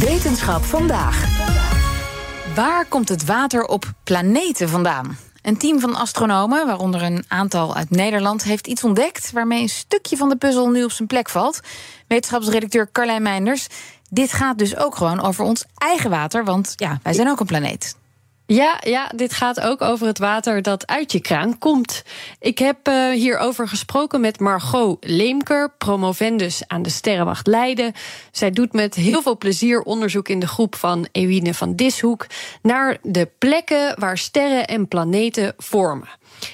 Wetenschap vandaag. Waar komt het water op planeten vandaan? Een team van astronomen, waaronder een aantal uit Nederland, heeft iets ontdekt waarmee een stukje van de puzzel nu op zijn plek valt. Wetenschapsredacteur Carlijn Meinders. Dit gaat dus ook gewoon over ons eigen water, want ja, wij zijn ook een planeet. Ja, ja, dit gaat ook over het water dat uit je kraan komt. Ik heb uh, hierover gesproken met Margot Leemker, promovendus aan de Sterrenwacht Leiden. Zij doet met heel veel plezier onderzoek in de groep van Ewine van Dishoek naar de plekken waar sterren en planeten vormen.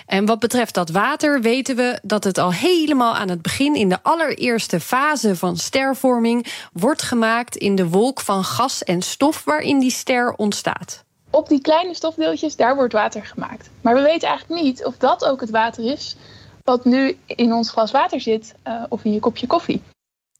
En wat betreft dat water weten we dat het al helemaal aan het begin, in de allereerste fase van stervorming, wordt gemaakt in de wolk van gas en stof waarin die ster ontstaat op die kleine stofdeeltjes, daar wordt water gemaakt. Maar we weten eigenlijk niet of dat ook het water is wat nu in ons glas water zit uh, of in je kopje koffie.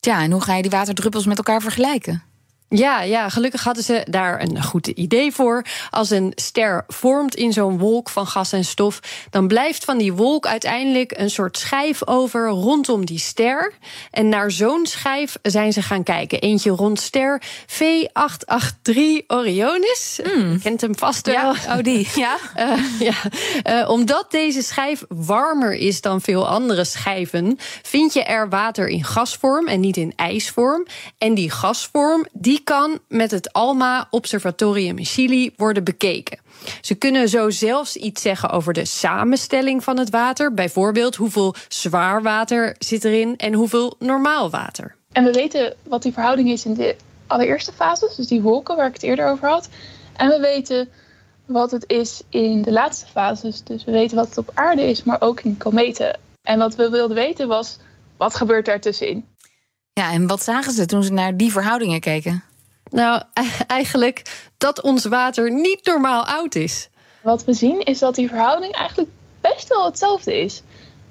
Ja, en hoe ga je die waterdruppels met elkaar vergelijken? Ja, ja, gelukkig hadden ze daar een goed idee voor. Als een ster vormt in zo'n wolk van gas en stof, dan blijft van die wolk uiteindelijk een soort schijf over rondom die ster. En naar zo'n schijf zijn ze gaan kijken. Eentje rond ster V883 Orionis. Mm. Je kent hem vast wel. Ja, oh die. Ja. Uh, ja. Uh, omdat deze schijf warmer is dan veel andere schijven, vind je er water in gasvorm en niet in ijsvorm. En die gasvorm, die die kan met het ALMA Observatorium in Chili worden bekeken. Ze kunnen zo zelfs iets zeggen over de samenstelling van het water. Bijvoorbeeld hoeveel zwaar water zit erin en hoeveel normaal water. En we weten wat die verhouding is in de allereerste fases, dus die wolken waar ik het eerder over had. En we weten wat het is in de laatste fases. Dus we weten wat het op aarde is, maar ook in kometen. En wat we wilden weten was, wat gebeurt er tussenin? Ja, en wat zagen ze toen ze naar die verhoudingen keken? Nou, eigenlijk dat ons water niet normaal oud is. Wat we zien is dat die verhouding eigenlijk best wel hetzelfde is.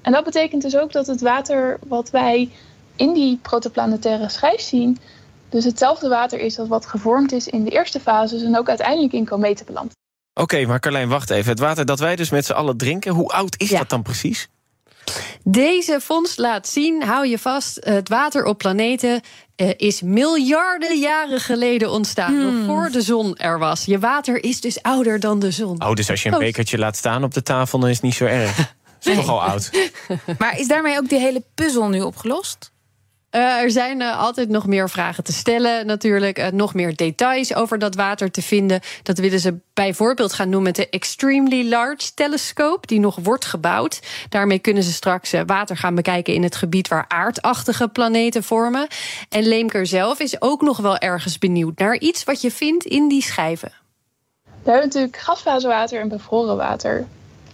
En dat betekent dus ook dat het water wat wij in die protoplanetaire schijf zien, dus hetzelfde water is als wat gevormd is in de eerste fases en ook uiteindelijk in kometen belandt. Oké, maar Carlijn, wacht even. Het water dat wij dus met z'n allen drinken, hoe oud is dat dan precies? Deze fonds laat zien, hou je vast, het water op planeten uh, is miljarden jaren geleden ontstaan. Hmm. Nog voor de zon er was. Je water is dus ouder dan de zon. Oh, dus als je een bekertje laat staan op de tafel, dan is het niet zo erg. Het is nogal oud. Maar is daarmee ook die hele puzzel nu opgelost? Uh, er zijn uh, altijd nog meer vragen te stellen, natuurlijk. Uh, nog meer details over dat water te vinden. Dat willen ze bijvoorbeeld gaan doen met de Extremely Large Telescope, die nog wordt gebouwd. Daarmee kunnen ze straks water gaan bekijken in het gebied waar aardachtige planeten vormen. En Leemker zelf is ook nog wel ergens benieuwd naar iets wat je vindt in die schijven. We hebben natuurlijk gasfasewater en bevroren water.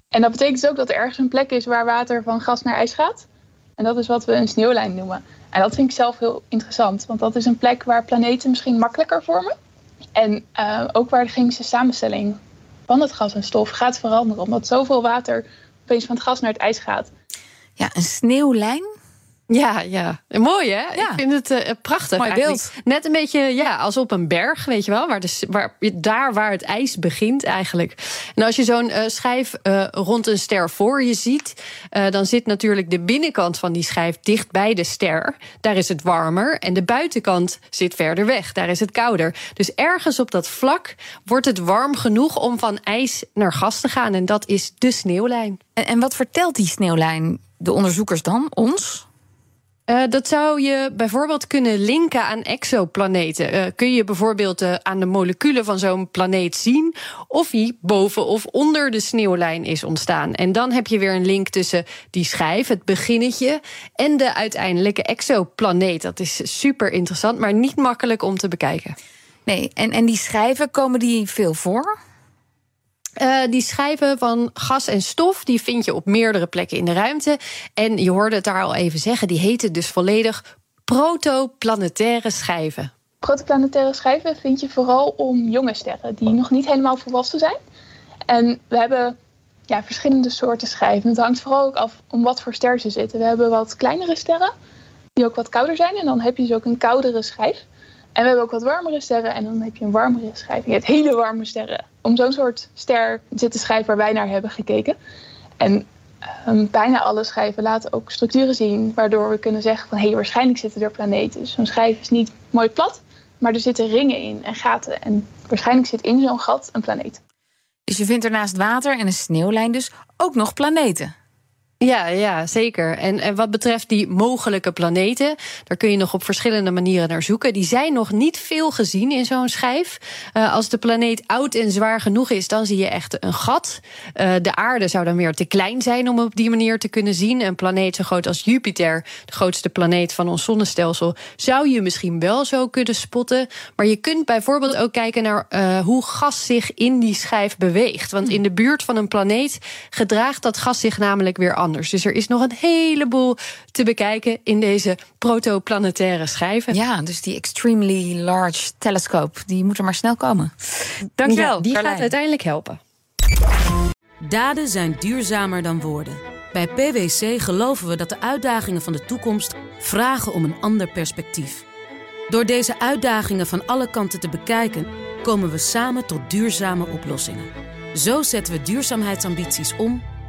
En dat betekent dus ook dat er ergens een plek is waar water van gas naar ijs gaat. En dat is wat we een sneeuwlijn noemen. En dat vind ik zelf heel interessant, want dat is een plek waar planeten misschien makkelijker vormen. En uh, ook waar de chemische samenstelling van het gas en stof gaat veranderen, omdat zoveel water opeens van het gas naar het ijs gaat. Ja, een sneeuwlijn ja, ja. Mooi hè? Ik vind het uh, prachtig. Mooi beeld. Net een beetje ja, als op een berg, weet je wel. Waar de, waar, daar waar het ijs begint eigenlijk. En als je zo'n uh, schijf uh, rond een ster voor je ziet... dan zit natuurlijk de binnenkant van die schijf dicht bij de ster. Daar is het warmer. En de buitenkant zit verder weg. Daar is het kouder. Dus ergens op dat vlak wordt het warm genoeg... om van ijs naar gas te gaan. En dat is de sneeuwlijn. En, en wat vertelt die sneeuwlijn de onderzoekers dan, ons? Uh, dat zou je bijvoorbeeld kunnen linken aan exoplaneten. Uh, kun je bijvoorbeeld uh, aan de moleculen van zo'n planeet zien of die boven of onder de sneeuwlijn is ontstaan. En dan heb je weer een link tussen die schijf, het beginnetje, en de uiteindelijke exoplaneet. Dat is super interessant, maar niet makkelijk om te bekijken. Nee, en, en die schijven, komen die veel voor? Uh, die schijven van gas en stof die vind je op meerdere plekken in de ruimte. En je hoorde het daar al even zeggen, die heten dus volledig protoplanetaire schijven. Protoplanetaire schijven vind je vooral om jonge sterren die nog niet helemaal volwassen zijn. En we hebben ja, verschillende soorten schijven. Het hangt vooral ook af om wat voor ster ze zitten. We hebben wat kleinere sterren die ook wat kouder zijn. En dan heb je dus ook een koudere schijf. En we hebben ook wat warmere sterren en dan heb je een warmere schijf. Je hebt hele warme sterren. Om zo'n soort ster zit de schijf waar wij naar hebben gekeken. En um, bijna alle schijven laten ook structuren zien... waardoor we kunnen zeggen van... hé, hey, waarschijnlijk zitten er planeten. Zo'n schijf is niet mooi plat, maar er zitten ringen in en gaten. En waarschijnlijk zit in zo'n gat een planeet. Dus je vindt er naast water en een sneeuwlijn dus ook nog planeten. Ja, ja, zeker. En, en wat betreft die mogelijke planeten, daar kun je nog op verschillende manieren naar zoeken. Die zijn nog niet veel gezien in zo'n schijf. Uh, als de planeet oud en zwaar genoeg is, dan zie je echt een gat. Uh, de aarde zou dan weer te klein zijn om op die manier te kunnen zien. Een planeet zo groot als Jupiter, de grootste planeet van ons zonnestelsel, zou je misschien wel zo kunnen spotten. Maar je kunt bijvoorbeeld ook kijken naar uh, hoe gas zich in die schijf beweegt. Want in de buurt van een planeet gedraagt dat gas zich namelijk weer anders. Dus er is nog een heleboel te bekijken in deze protoplanetaire schijven. Ja, dus die Extremely Large Telescope, die moet er maar snel komen. Dankjewel. Ja, die Carlijn. gaat uiteindelijk helpen. Daden zijn duurzamer dan woorden. Bij PwC geloven we dat de uitdagingen van de toekomst vragen om een ander perspectief. Door deze uitdagingen van alle kanten te bekijken, komen we samen tot duurzame oplossingen. Zo zetten we duurzaamheidsambities om